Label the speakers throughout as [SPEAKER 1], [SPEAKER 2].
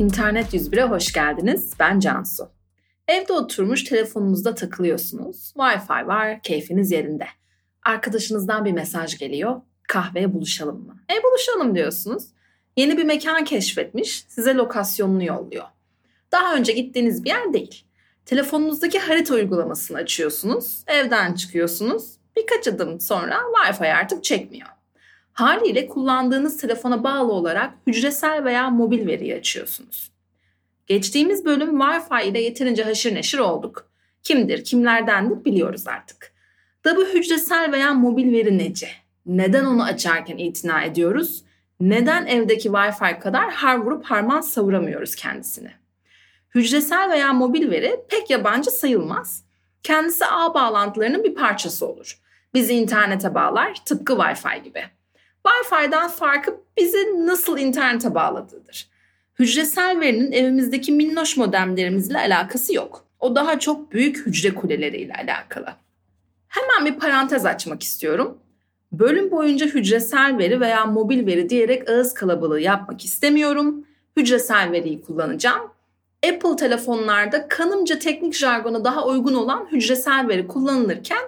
[SPEAKER 1] İnternet 101'e hoş geldiniz. Ben Cansu. Evde oturmuş telefonunuzda takılıyorsunuz. Wi-Fi var, keyfiniz yerinde. Arkadaşınızdan bir mesaj geliyor. Kahveye buluşalım mı? E buluşalım diyorsunuz. Yeni bir mekan keşfetmiş, size lokasyonunu yolluyor. Daha önce gittiğiniz bir yer değil. Telefonunuzdaki harita uygulamasını açıyorsunuz, evden çıkıyorsunuz. Birkaç adım sonra Wi-Fi artık çekmiyor. Haliyle kullandığınız telefona bağlı olarak hücresel veya mobil veriyi açıyorsunuz. Geçtiğimiz bölüm Wi-Fi ile yeterince haşır neşir olduk. Kimdir, kimlerdendir biliyoruz artık. Da bu hücresel veya mobil veri nece? Neden onu açarken itina ediyoruz? Neden evdeki Wi-Fi kadar har vurup harman savuramıyoruz kendisini? Hücresel veya mobil veri pek yabancı sayılmaz. Kendisi ağ bağlantılarının bir parçası olur. Bizi internete bağlar tıpkı Wi-Fi gibi. Wi-Fi'den farkı bizi nasıl internete bağladığıdır. Hücresel verinin evimizdeki minnoş modemlerimizle alakası yok. O daha çok büyük hücre kuleleriyle alakalı. Hemen bir parantez açmak istiyorum. Bölüm boyunca hücresel veri veya mobil veri diyerek ağız kalabalığı yapmak istemiyorum. Hücresel veriyi kullanacağım. Apple telefonlarda kanımca teknik jargona daha uygun olan hücresel veri kullanılırken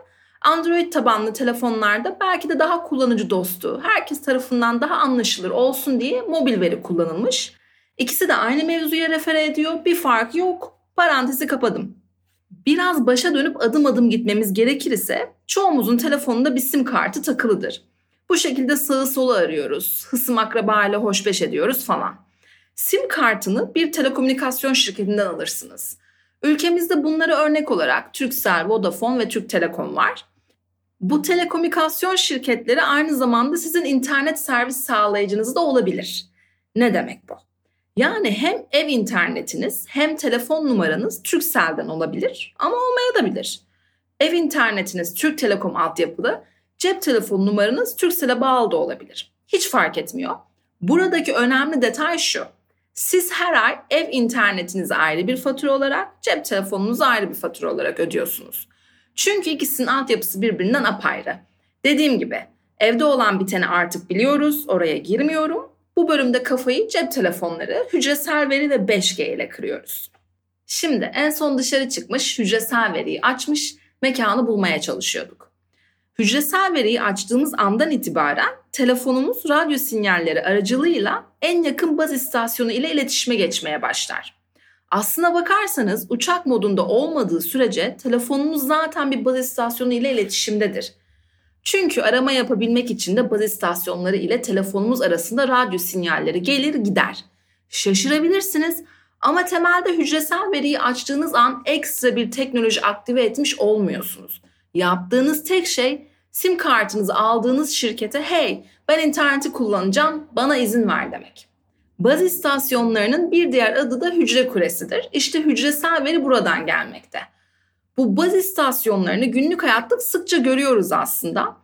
[SPEAKER 1] Android tabanlı telefonlarda belki de daha kullanıcı dostu, herkes tarafından daha anlaşılır olsun diye mobil veri kullanılmış. İkisi de aynı mevzuya refere ediyor. Bir fark yok. Parantezi kapadım. Biraz başa dönüp adım adım gitmemiz gerekir ise çoğumuzun telefonunda bir sim kartı takılıdır. Bu şekilde sağı solu arıyoruz, hısım akraba ile hoşbeş ediyoruz falan. Sim kartını bir telekomünikasyon şirketinden alırsınız. Ülkemizde bunları örnek olarak Turkcell, Vodafone ve Türk Telekom var. Bu telekomünikasyon şirketleri aynı zamanda sizin internet servis sağlayıcınız da olabilir. Ne demek bu? Yani hem ev internetiniz hem telefon numaranız Turkcell'den olabilir ama olmayabilir. Ev internetiniz Türk Telekom altyapılı, cep telefon numaranız Turkcell'e bağlı da olabilir. Hiç fark etmiyor. Buradaki önemli detay şu. Siz her ay ev internetinizi ayrı bir fatura olarak, cep telefonunuzu ayrı bir fatura olarak ödüyorsunuz. Çünkü ikisinin altyapısı birbirinden apayrı. Dediğim gibi evde olan biteni artık biliyoruz, oraya girmiyorum. Bu bölümde kafayı cep telefonları, hücresel veri ve 5G ile kırıyoruz. Şimdi en son dışarı çıkmış hücresel veriyi açmış mekanı bulmaya çalışıyorduk. Hücresel veriyi açtığımız andan itibaren telefonumuz radyo sinyalleri aracılığıyla en yakın baz istasyonu ile iletişime geçmeye başlar. Aslına bakarsanız uçak modunda olmadığı sürece telefonumuz zaten bir baz istasyonu ile iletişimdedir. Çünkü arama yapabilmek için de baz istasyonları ile telefonumuz arasında radyo sinyalleri gelir gider. Şaşırabilirsiniz ama temelde hücresel veriyi açtığınız an ekstra bir teknoloji aktive etmiş olmuyorsunuz. Yaptığınız tek şey sim kartınızı aldığınız şirkete hey ben interneti kullanacağım bana izin ver demek. Baz istasyonlarının bir diğer adı da hücre kuresidir. İşte hücresel veri buradan gelmekte. Bu baz istasyonlarını günlük hayatta sıkça görüyoruz aslında.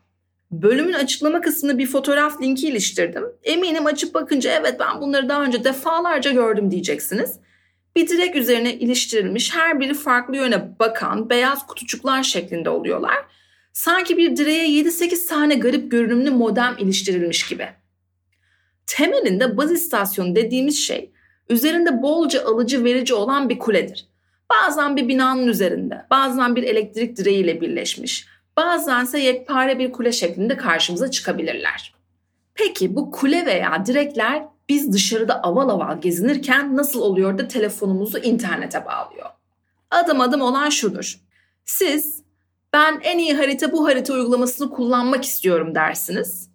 [SPEAKER 1] Bölümün açıklama kısmına bir fotoğraf linki iliştirdim. Eminim açıp bakınca evet ben bunları daha önce defalarca gördüm diyeceksiniz. Bir direk üzerine iliştirilmiş her biri farklı yöne bakan beyaz kutucuklar şeklinde oluyorlar. Sanki bir direğe 7-8 tane garip görünümlü modem iliştirilmiş gibi. Temelinde baz istasyonu dediğimiz şey üzerinde bolca alıcı verici olan bir kuledir. Bazen bir binanın üzerinde, bazen bir elektrik direğiyle birleşmiş, bazen ise yekpare bir kule şeklinde karşımıza çıkabilirler. Peki bu kule veya direkler biz dışarıda aval aval gezinirken nasıl oluyor da telefonumuzu internete bağlıyor? Adım adım olan şudur. Siz ben en iyi harita bu harita uygulamasını kullanmak istiyorum dersiniz.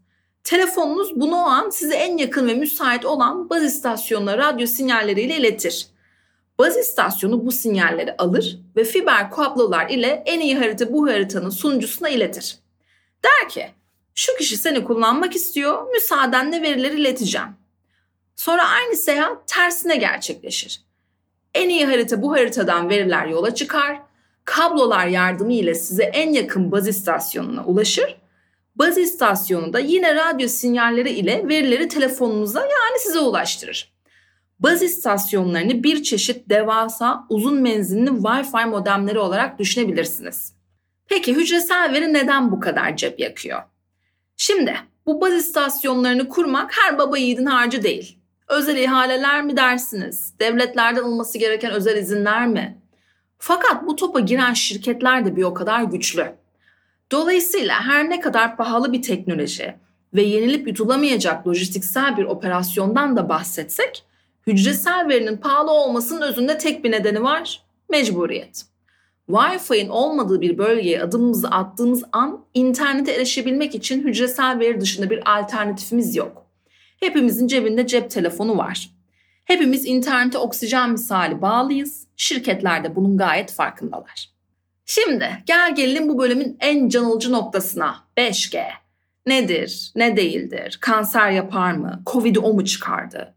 [SPEAKER 1] Telefonunuz bunu o an size en yakın ve müsait olan baz istasyonuna radyo sinyalleriyle iletir. Baz istasyonu bu sinyalleri alır ve fiber kablolar ile en iyi harita bu haritanın sunucusuna iletir. Der ki şu kişi seni kullanmak istiyor müsaadenle verileri ileteceğim. Sonra aynı seyahat tersine gerçekleşir. En iyi harita bu haritadan veriler yola çıkar. Kablolar yardımı ile size en yakın baz istasyonuna ulaşır. Baz istasyonu da yine radyo sinyalleri ile verileri telefonunuza yani size ulaştırır. Baz istasyonlarını bir çeşit devasa uzun menzilli Wi-Fi modemleri olarak düşünebilirsiniz. Peki hücresel veri neden bu kadar cep yakıyor? Şimdi bu baz istasyonlarını kurmak her baba yiğidin harcı değil. Özel ihaleler mi dersiniz? Devletlerden alınması gereken özel izinler mi? Fakat bu topa giren şirketler de bir o kadar güçlü. Dolayısıyla her ne kadar pahalı bir teknoloji ve yenilip yutulamayacak lojistiksel bir operasyondan da bahsetsek, hücresel verinin pahalı olmasının özünde tek bir nedeni var, mecburiyet. Wi-Fi'nin olmadığı bir bölgeye adımımızı attığımız an internete erişebilmek için hücresel veri dışında bir alternatifimiz yok. Hepimizin cebinde cep telefonu var. Hepimiz internete oksijen misali bağlıyız. Şirketler de bunun gayet farkındalar. Şimdi gel gelelim bu bölümün en canılıcı noktasına 5G. Nedir, ne değildir, kanser yapar mı, Covid'i o mu çıkardı?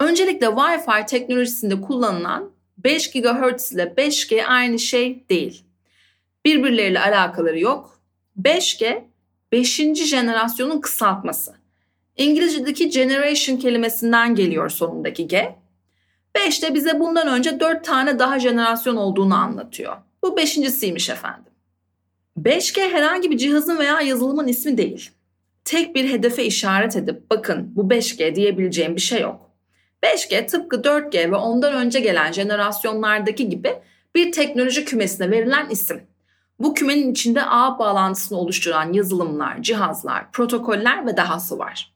[SPEAKER 1] Öncelikle Wi-Fi teknolojisinde kullanılan 5 GHz ile 5G aynı şey değil. Birbirleriyle alakaları yok. 5G 5. jenerasyonun kısaltması. İngilizce'deki generation kelimesinden geliyor sonundaki G. 5 de bize bundan önce 4 tane daha jenerasyon olduğunu anlatıyor. Bu beşincisiymiş efendim. 5G herhangi bir cihazın veya yazılımın ismi değil. Tek bir hedefe işaret edip bakın bu 5G diyebileceğim bir şey yok. 5G tıpkı 4G ve ondan önce gelen jenerasyonlardaki gibi bir teknoloji kümesine verilen isim. Bu kümenin içinde ağ bağlantısını oluşturan yazılımlar, cihazlar, protokoller ve dahası var.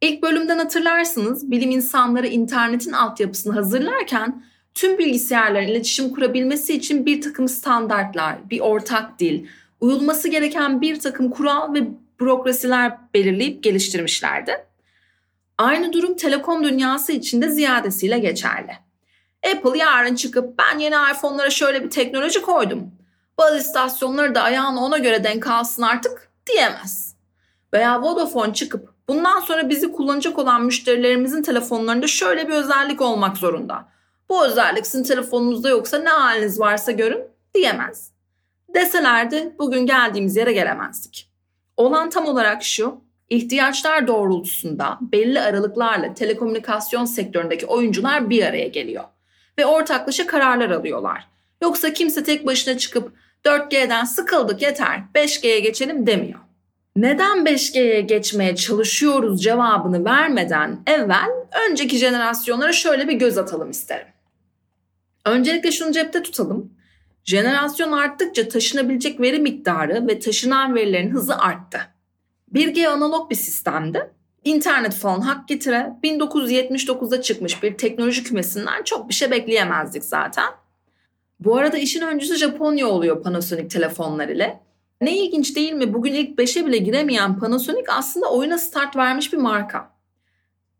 [SPEAKER 1] İlk bölümden hatırlarsınız bilim insanları internetin altyapısını hazırlarken tüm bilgisayarların iletişim kurabilmesi için bir takım standartlar, bir ortak dil, uyulması gereken bir takım kural ve bürokrasiler belirleyip geliştirmişlerdi. Aynı durum telekom dünyası için de ziyadesiyle geçerli. Apple yarın çıkıp ben yeni iPhone'lara şöyle bir teknoloji koydum. Baz istasyonları da ayağını ona göre denk alsın artık diyemez. Veya Vodafone çıkıp bundan sonra bizi kullanacak olan müşterilerimizin telefonlarında şöyle bir özellik olmak zorunda. Bu özellik sizin telefonunuzda yoksa ne haliniz varsa görün diyemez. Deselerdi bugün geldiğimiz yere gelemezdik. Olan tam olarak şu, ihtiyaçlar doğrultusunda belli aralıklarla telekomünikasyon sektöründeki oyuncular bir araya geliyor ve ortaklaşa kararlar alıyorlar. Yoksa kimse tek başına çıkıp 4G'den sıkıldık yeter 5G'ye geçelim demiyor. Neden 5G'ye geçmeye çalışıyoruz cevabını vermeden evvel önceki jenerasyonlara şöyle bir göz atalım isterim. Öncelikle şunu cepte tutalım. Jenerasyon arttıkça taşınabilecek veri miktarı ve taşınan verilerin hızı arttı. 1G analog bir sistemdi. İnternet falan hak getire 1979'da çıkmış bir teknoloji kümesinden çok bir şey bekleyemezdik zaten. Bu arada işin öncüsü Japonya oluyor Panasonic telefonlar ile. Ne ilginç değil mi? Bugün ilk 5'e bile giremeyen Panasonic aslında oyuna start vermiş bir marka.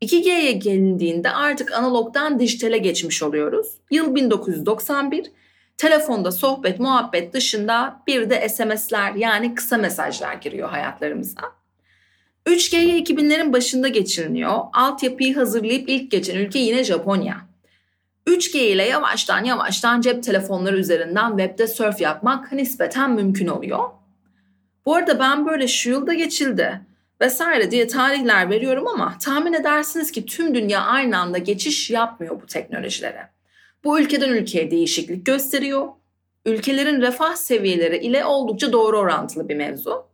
[SPEAKER 1] 2G'ye gelindiğinde artık analogdan dijitale geçmiş oluyoruz. Yıl 1991. Telefonda sohbet, muhabbet dışında bir de SMS'ler yani kısa mesajlar giriyor hayatlarımıza. 3G'ye 2000'lerin başında geçiriliyor. Altyapıyı hazırlayıp ilk geçen ülke yine Japonya. 3G ile yavaştan yavaştan cep telefonları üzerinden webde surf yapmak nispeten mümkün oluyor. Bu arada ben böyle şu yılda geçildi vesaire diye tarihler veriyorum ama tahmin edersiniz ki tüm dünya aynı anda geçiş yapmıyor bu teknolojilere. Bu ülkeden ülkeye değişiklik gösteriyor. Ülkelerin refah seviyeleri ile oldukça doğru orantılı bir mevzu.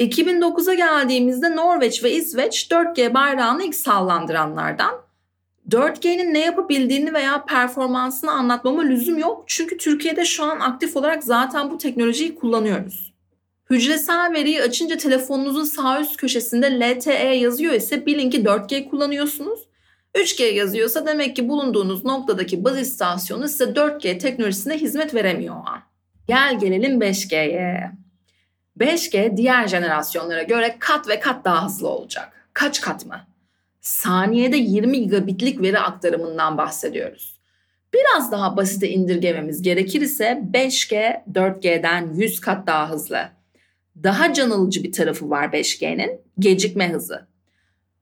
[SPEAKER 1] 2009'a geldiğimizde Norveç ve İsveç 4G bayrağını ilk sallandıranlardan. 4G'nin ne yapabildiğini veya performansını anlatmama lüzum yok. Çünkü Türkiye'de şu an aktif olarak zaten bu teknolojiyi kullanıyoruz. Hücresel veriyi açınca telefonunuzun sağ üst köşesinde LTE yazıyor ise bilin ki 4G kullanıyorsunuz. 3G yazıyorsa demek ki bulunduğunuz noktadaki baz istasyonu size 4G teknolojisine hizmet veremiyor o an. Gel gelelim 5G'ye. 5G diğer jenerasyonlara göre kat ve kat daha hızlı olacak. Kaç kat mı? Saniyede 20 gigabitlik veri aktarımından bahsediyoruz. Biraz daha basite indirgememiz gerekir ise 5G 4G'den 100 kat daha hızlı. Daha can alıcı bir tarafı var 5G'nin gecikme hızı.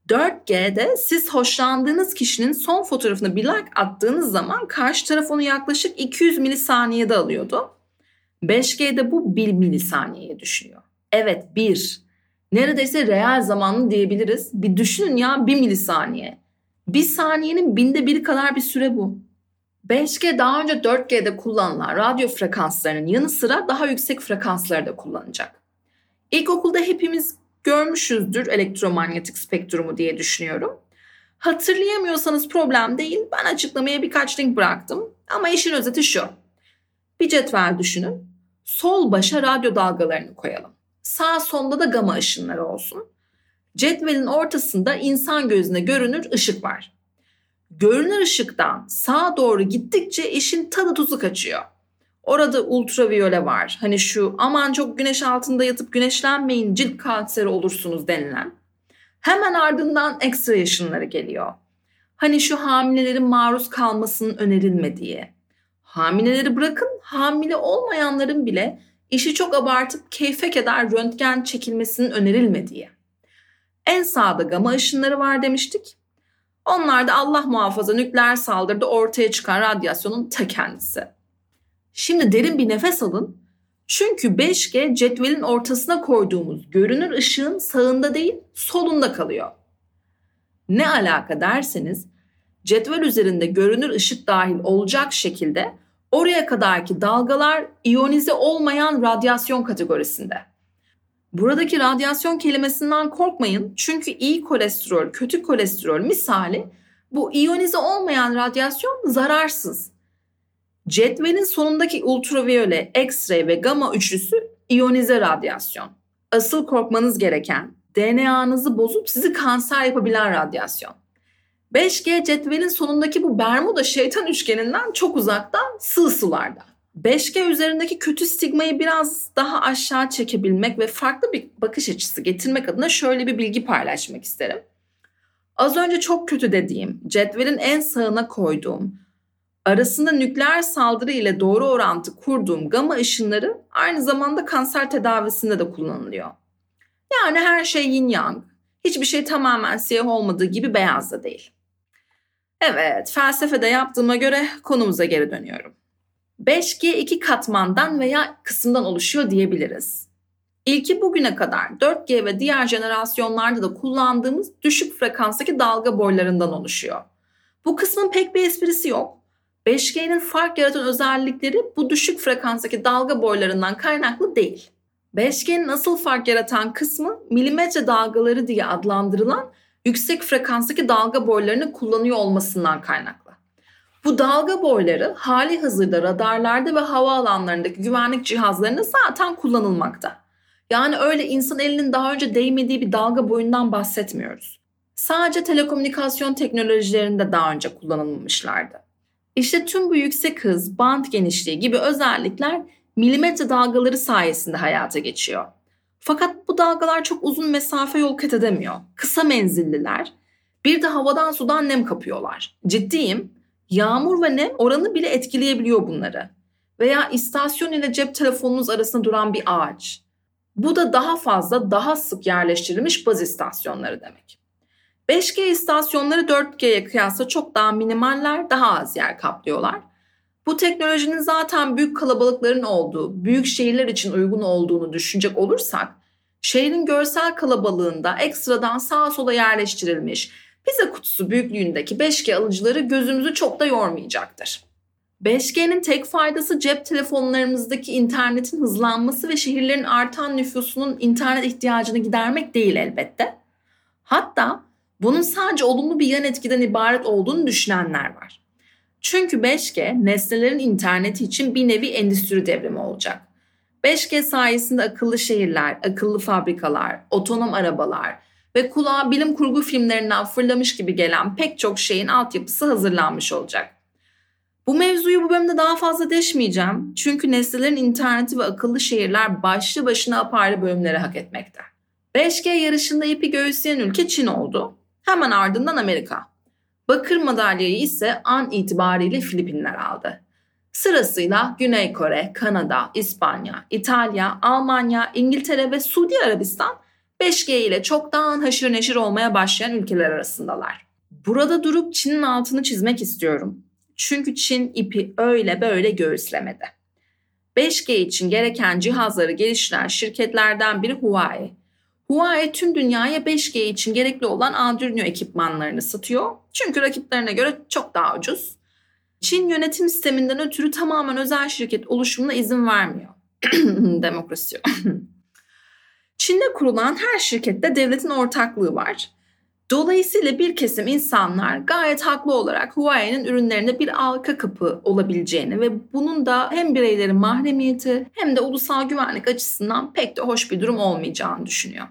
[SPEAKER 1] 4G'de siz hoşlandığınız kişinin son fotoğrafını bir like attığınız zaman karşı taraf onu yaklaşık 200 milisaniyede alıyordu. 5G'de bu 1 milisaniyeye düşüyor. Evet 1. Neredeyse reel zamanlı diyebiliriz. Bir düşünün ya 1 milisaniye. Bir saniyenin binde biri kadar bir süre bu. 5G daha önce 4G'de kullanılan radyo frekanslarının yanı sıra daha yüksek frekansları da kullanacak. İlkokulda hepimiz görmüşüzdür elektromanyetik spektrumu diye düşünüyorum. Hatırlayamıyorsanız problem değil. Ben açıklamaya birkaç link bıraktım. Ama işin özeti şu. Bir cetvel düşünün. Sol başa radyo dalgalarını koyalım. Sağ sonda da gama ışınları olsun. Cetvelin ortasında insan gözüne görünür ışık var. Görünür ışıktan sağa doğru gittikçe işin tadı tuzu kaçıyor. Orada ultraviyole var. Hani şu aman çok güneş altında yatıp güneşlenmeyin cilt kanseri olursunuz denilen. Hemen ardından ekstra ışınları geliyor. Hani şu hamilelerin maruz kalmasının önerilmediği. Hamileleri bırakın hamile olmayanların bile işi çok abartıp keyfe kadar röntgen çekilmesinin önerilmediği. En sağda gama ışınları var demiştik. Onlar da Allah muhafaza nükleer saldırıda ortaya çıkan radyasyonun ta kendisi. Şimdi derin bir nefes alın. Çünkü 5G cetvelin ortasına koyduğumuz görünür ışığın sağında değil solunda kalıyor. Ne alaka derseniz cetvel üzerinde görünür ışık dahil olacak şekilde oraya kadarki dalgalar iyonize olmayan radyasyon kategorisinde. Buradaki radyasyon kelimesinden korkmayın çünkü iyi kolesterol, kötü kolesterol misali bu iyonize olmayan radyasyon zararsız. Cetvelin sonundaki ultraviyole, X-ray ve gamma üçlüsü iyonize radyasyon. Asıl korkmanız gereken DNA'nızı bozup sizi kanser yapabilen radyasyon. 5G cetvelin sonundaki bu Bermuda şeytan üçgeninden çok uzakta sığ sularda. 5G üzerindeki kötü stigmayı biraz daha aşağı çekebilmek ve farklı bir bakış açısı getirmek adına şöyle bir bilgi paylaşmak isterim. Az önce çok kötü dediğim, cetvelin en sağına koyduğum, arasında nükleer saldırı ile doğru orantı kurduğum gama ışınları aynı zamanda kanser tedavisinde de kullanılıyor. Yani her şey yin yang, hiçbir şey tamamen siyah olmadığı gibi beyaz da değil. Evet, felsefede yaptığıma göre konumuza geri dönüyorum. 5G iki katmandan veya kısımdan oluşuyor diyebiliriz. İlki bugüne kadar 4G ve diğer jenerasyonlarda da kullandığımız düşük frekanstaki dalga boylarından oluşuyor. Bu kısmın pek bir esprisi yok. 5G'nin fark yaratan özellikleri bu düşük frekanstaki dalga boylarından kaynaklı değil. 5G'nin asıl fark yaratan kısmı milimetre dalgaları diye adlandırılan yüksek frekanstaki dalga boylarını kullanıyor olmasından kaynaklı. Bu dalga boyları hali hazırda radarlarda ve hava alanlarındaki güvenlik cihazlarında zaten kullanılmakta. Yani öyle insan elinin daha önce değmediği bir dalga boyundan bahsetmiyoruz. Sadece telekomünikasyon teknolojilerinde daha önce kullanılmamışlardı. İşte tüm bu yüksek hız, band genişliği gibi özellikler milimetre dalgaları sayesinde hayata geçiyor. Fakat bu dalgalar çok uzun mesafe yol kat edemiyor. Kısa menzilliler. Bir de havadan sudan nem kapıyorlar. Ciddiyim. Yağmur ve nem oranı bile etkileyebiliyor bunları. Veya istasyon ile cep telefonunuz arasında duran bir ağaç. Bu da daha fazla, daha sık yerleştirilmiş baz istasyonları demek. 5G istasyonları 4G'ye kıyasla çok daha minimaller, daha az yer kaplıyorlar. Bu teknolojinin zaten büyük kalabalıkların olduğu, büyük şehirler için uygun olduğunu düşünecek olursak, şehrin görsel kalabalığında ekstradan sağa sola yerleştirilmiş pizza kutusu büyüklüğündeki 5G alıcıları gözümüzü çok da yormayacaktır. 5G'nin tek faydası cep telefonlarımızdaki internetin hızlanması ve şehirlerin artan nüfusunun internet ihtiyacını gidermek değil elbette. Hatta bunun sadece olumlu bir yan etkiden ibaret olduğunu düşünenler var. Çünkü 5G nesnelerin interneti için bir nevi endüstri devrimi olacak. 5G sayesinde akıllı şehirler, akıllı fabrikalar, otonom arabalar ve kulağa bilim kurgu filmlerinden fırlamış gibi gelen pek çok şeyin altyapısı hazırlanmış olacak. Bu mevzuyu bu bölümde daha fazla deşmeyeceğim. Çünkü nesnelerin interneti ve akıllı şehirler başlı başına apayrı bölümleri hak etmekte. 5G yarışında ipi göğüsleyen ülke Çin oldu. Hemen ardından Amerika. Bakır madalyayı ise an itibariyle Filipinler aldı. Sırasıyla Güney Kore, Kanada, İspanya, İtalya, Almanya, İngiltere ve Suudi Arabistan 5G ile çoktan haşır neşir olmaya başlayan ülkeler arasındalar. Burada durup Çin'in altını çizmek istiyorum. Çünkü Çin ipi öyle böyle göğüslemedi. 5G için gereken cihazları geliştiren şirketlerden biri Huawei. Huawei tüm dünyaya 5G için gerekli olan Arduino ekipmanlarını satıyor. Çünkü rakiplerine göre çok daha ucuz. Çin yönetim sisteminden ötürü tamamen özel şirket oluşumuna izin vermiyor. Demokrasi. Çin'de kurulan her şirkette devletin ortaklığı var. Dolayısıyla bir kesim insanlar gayet haklı olarak Huawei'nin ürünlerinde bir arka kapı olabileceğini ve bunun da hem bireylerin mahremiyeti hem de ulusal güvenlik açısından pek de hoş bir durum olmayacağını düşünüyor.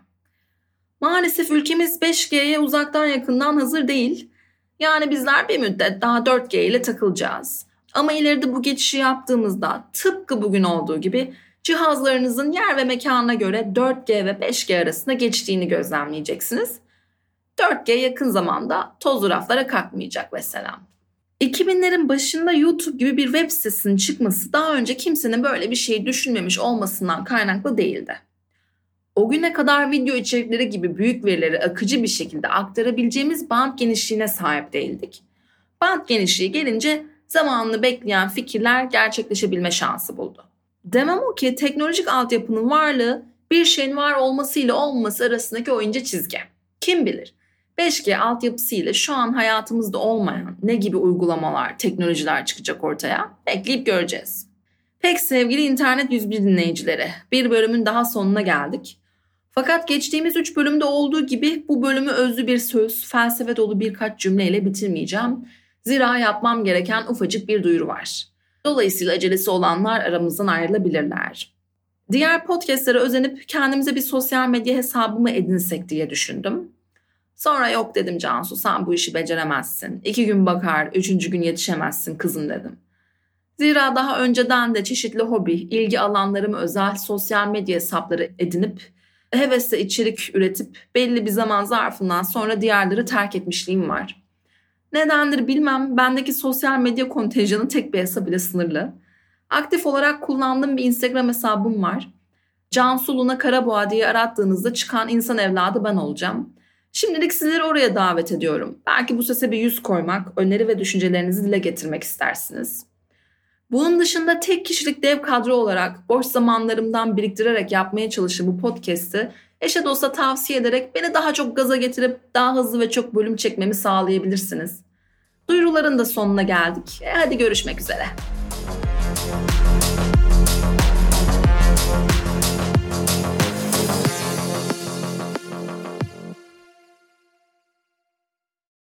[SPEAKER 1] Maalesef ülkemiz 5G'ye uzaktan yakından hazır değil. Yani bizler bir müddet daha 4G ile takılacağız. Ama ileride bu geçişi yaptığımızda tıpkı bugün olduğu gibi cihazlarınızın yer ve mekanına göre 4G ve 5G arasında geçtiğini gözlemleyeceksiniz. 4G yakın zamanda tozlu raflara kalkmayacak mesela. 2000'lerin başında YouTube gibi bir web sitesinin çıkması daha önce kimsenin böyle bir şeyi düşünmemiş olmasından kaynaklı değildi. O güne kadar video içerikleri gibi büyük verileri akıcı bir şekilde aktarabileceğimiz band genişliğine sahip değildik. Band genişliği gelince zamanını bekleyen fikirler gerçekleşebilme şansı buldu. Demem o ki teknolojik altyapının varlığı bir şeyin var olmasıyla olmaması arasındaki o ince çizgi. Kim bilir 5G altyapısıyla şu an hayatımızda olmayan ne gibi uygulamalar, teknolojiler çıkacak ortaya bekleyip göreceğiz. Pek sevgili internet 101 dinleyicileri, bir bölümün daha sonuna geldik. Fakat geçtiğimiz 3 bölümde olduğu gibi bu bölümü özlü bir söz, felsefe dolu birkaç cümleyle bitirmeyeceğim. Zira yapmam gereken ufacık bir duyuru var. Dolayısıyla acelesi olanlar aramızdan ayrılabilirler. Diğer podcastlere özenip kendimize bir sosyal medya hesabı mı edinsek diye düşündüm. Sonra yok dedim Cansu sen bu işi beceremezsin. İki gün bakar, üçüncü gün yetişemezsin kızım dedim. Zira daha önceden de çeşitli hobi, ilgi alanlarımı özel sosyal medya hesapları edinip hevesle içerik üretip belli bir zaman zarfından sonra diğerleri terk etmişliğim var. Nedendir bilmem bendeki sosyal medya kontenjanı tek bir hesap ile sınırlı. Aktif olarak kullandığım bir Instagram hesabım var. Cansu Luna Karaboğa diye arattığınızda çıkan insan evladı ben olacağım. Şimdilik sizleri oraya davet ediyorum. Belki bu sese bir yüz koymak, öneri ve düşüncelerinizi dile getirmek istersiniz. Bunun dışında tek kişilik dev kadro olarak boş zamanlarımdan biriktirerek yapmaya çalıştığım bu podcast'i eşe dosta tavsiye ederek beni daha çok gaza getirip daha hızlı ve çok bölüm çekmemi sağlayabilirsiniz. Duyuruların da sonuna geldik. E hadi görüşmek üzere.